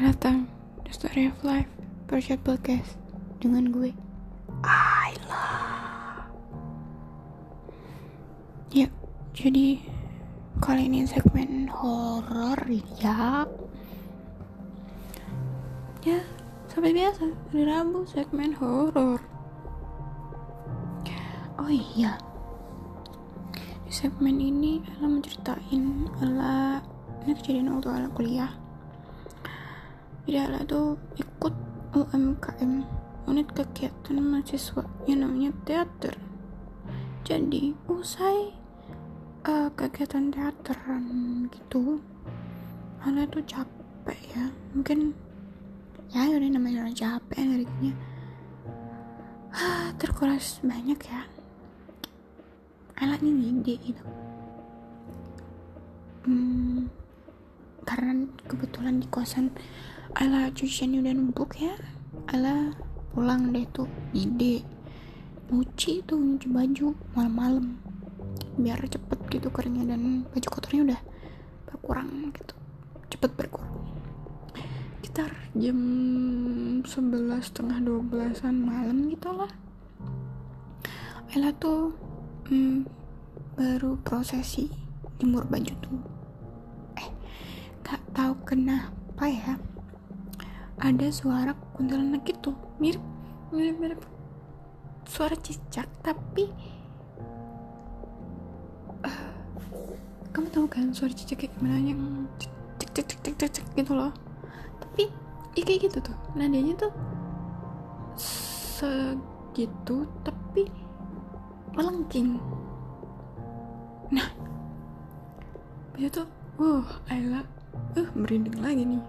Selamat datang di Story of Life Project Podcast dengan gue Ayla. Ya, jadi kali ini segmen horor ya. Ya, seperti biasa hari Rabu segmen horor. Oh iya, di segmen ini Ella menceritain Ella ini kejadian waktu Ella kuliah Ella tuh ikut UMKM unit kegiatan mahasiswa yang namanya teater. Jadi usai uh, kegiatan teateran gitu Ella tuh capek ya. Mungkin ya udah namanya capek energinya. Terkuras banyak ya. Ini ide gitu. Hmm, karena kebetulan di kosan Ella cuciannya udah numpuk ya. Ella pulang deh tuh ide. Nyuci tuh nyuci baju malam-malam. Biar cepet gitu keringnya dan baju kotornya udah berkurang gitu. Cepet berkurang. Sekitar jam 11 setengah 12an malam gitu lah Ella tuh hmm, baru prosesi jemur baju tuh. Eh gak tahu kenapa ya ada suara kuntilanak gitu mirip mirip mirip suara cicak tapi uh, kamu tahu kan suara cicak kayak gimana? Yang cek cek cek cek cek cek gitu loh. Tapi ya kayak gitu tuh. Nadanya tuh segitu tapi melengking. Nah itu tuh wow Ayla uh merinding lagi nih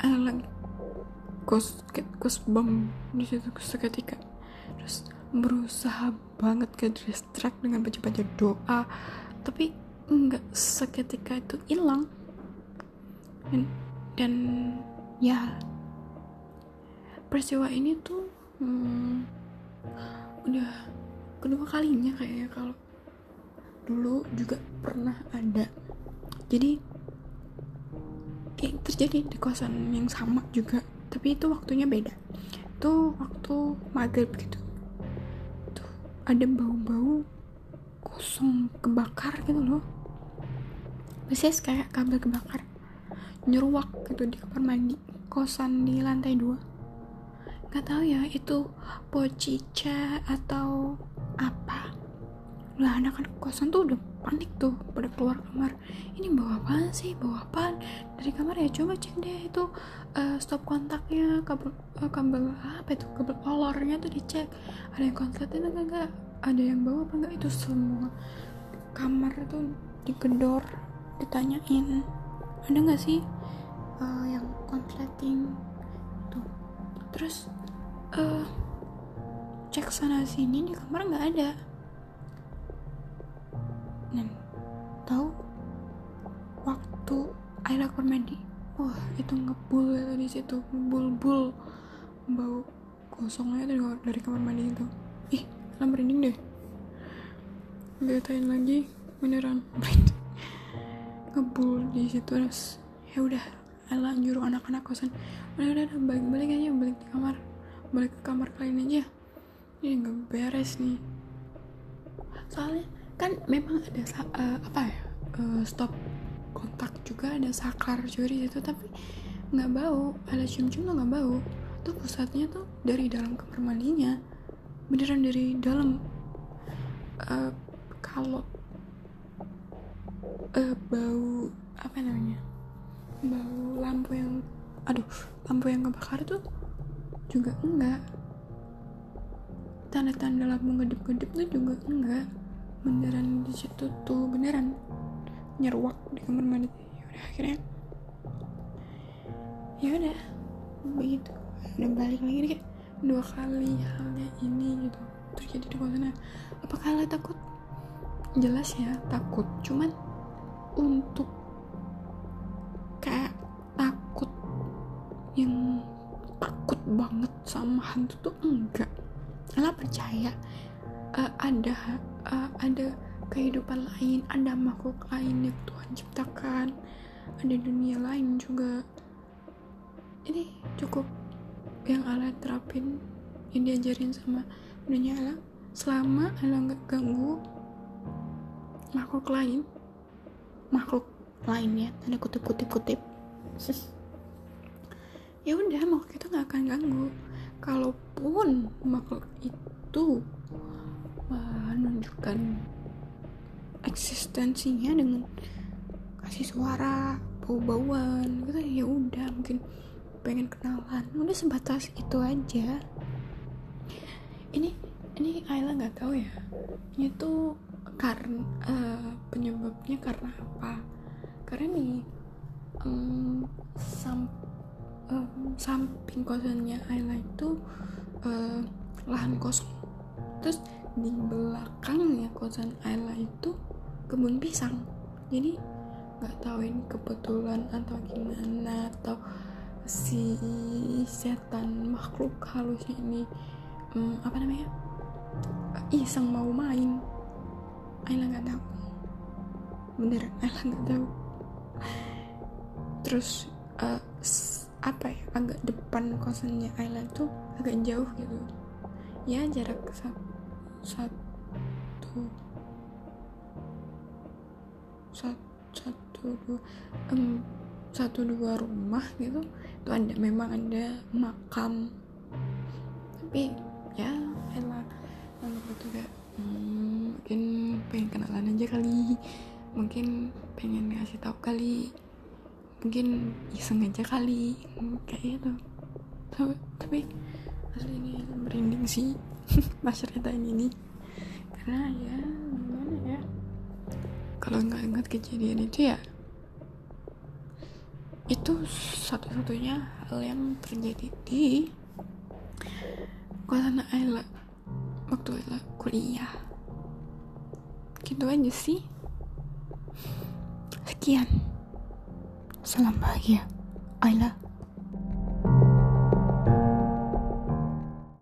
Ayla ghost ghost bomb di situ seketika terus berusaha banget ke distract dengan baca-baca doa tapi nggak seketika itu hilang. Dan, dan ya peristiwa ini tuh hmm, udah kedua kalinya kayaknya kalau dulu juga pernah ada. Jadi terjadi di kosan yang sama juga tapi itu waktunya beda. Itu waktu maghrib gitu. Tuh ada bau-bau kosong kebakar gitu loh. Biasanya kayak kabel kebakar. Nyeruak gitu di kamar mandi kosan di lantai dua. Nggak tahu ya itu pocica atau apa? Lah anak-anak kosan tuh udah panik tuh pada keluar kamar. Ini bawa apa sih? Bawa apa dari kamar ya coba cek deh itu uh, stop kontaknya kabel uh, kabel apa itu? Kabel olornya tuh dicek. Ada yang konsletin enggak enggak? Ada yang bawa apa enggak? Itu semua kamar tuh digedor ditanyain. Ada nggak sih uh, yang konsleting? Tuh. Terus uh, cek sana sini di kamar nggak ada dan tahu waktu air aku mandi wah itu ngebul itu di situ ngebul-bul bau kosongnya dari dari kamar mandi itu. Ih lah merinding deh. Betain lagi beneran. Ngebul di situ terus ya udah Ella nyuruh anak-anak kosan. Udah udah, udah balik balik aja balik ke kamar. Balik ke kamar kalian aja. Ini nggak beres nih. Soalnya kan memang ada uh, apa ya uh, stop kontak juga ada saklar juga di tapi nggak bau ada cium-cium tuh nggak bau. Tuh pusatnya tuh dari dalam kamar mandinya beneran dari dalam. Uh, kalau uh, bau apa namanya bau lampu yang aduh lampu yang kebakar tuh juga enggak. Tanda-tanda lampu ngedip-ngedip tuh juga enggak beneran di situ tuh beneran nyeruak di kamar mandi. Ya udah akhirnya ya udah begitu. Udah balik lagi kayak dua kali halnya ini gitu terjadi di kosan apa kalian takut? Jelas ya takut. Cuman untuk kayak takut yang takut banget sama hantu tuh enggak. Ella percaya uh, ada uh, ada kehidupan lain ada makhluk lain yang Tuhan ciptakan ada dunia lain juga. Ini cukup yang Ala terapin yang diajarin sama Bundanya Ala selama Ala nggak ganggu makhluk lain makhluk lainnya tanda kutip kutip kutip ya udah makhluk itu nggak akan ganggu. Kalaupun makhluk itu menunjukkan eksistensinya dengan kasih suara bau-bauan gitu. Ya udah mungkin pengen kenalan. Udah sebatas itu aja. Ini ini Ayla nggak tahu ya? Itu karena uh, penyebabnya karena apa? Karena nih um, sam, um, samping kosannya Ayla itu uh, lahan kosong. Terus di belakangnya kosan Ayla itu kebun pisang. Jadi nggak tahu ini kebetulan atau gimana atau si setan makhluk halusnya ini um, apa namanya iseng mau main. Ayla nggak tahu. Bener Ayla nggak tahu. Terus uh, apa ya agak depan kosannya Ayla tuh agak jauh gitu. Ya jarak satu. Satu satu dua um, satu dua rumah gitu. Itu ada memang ada makam. Tapi ya elah. Anggap itu kayak hmm, mungkin pengen kenalan aja kali. Mungkin pengen ngasih tahu kali. Mungkin iseng aja kali. Kayak gitu. Tapi, tapi asli ini merinding sih pas ceritain ini. Karena ya gimana ya? Kalau nggak ingat kejadian itu ya itu satu-satunya hal yang terjadi di kosan Ayla waktu Ayla kuliah. Gitu aja sih. Sekian. Salam bahagia. Ayla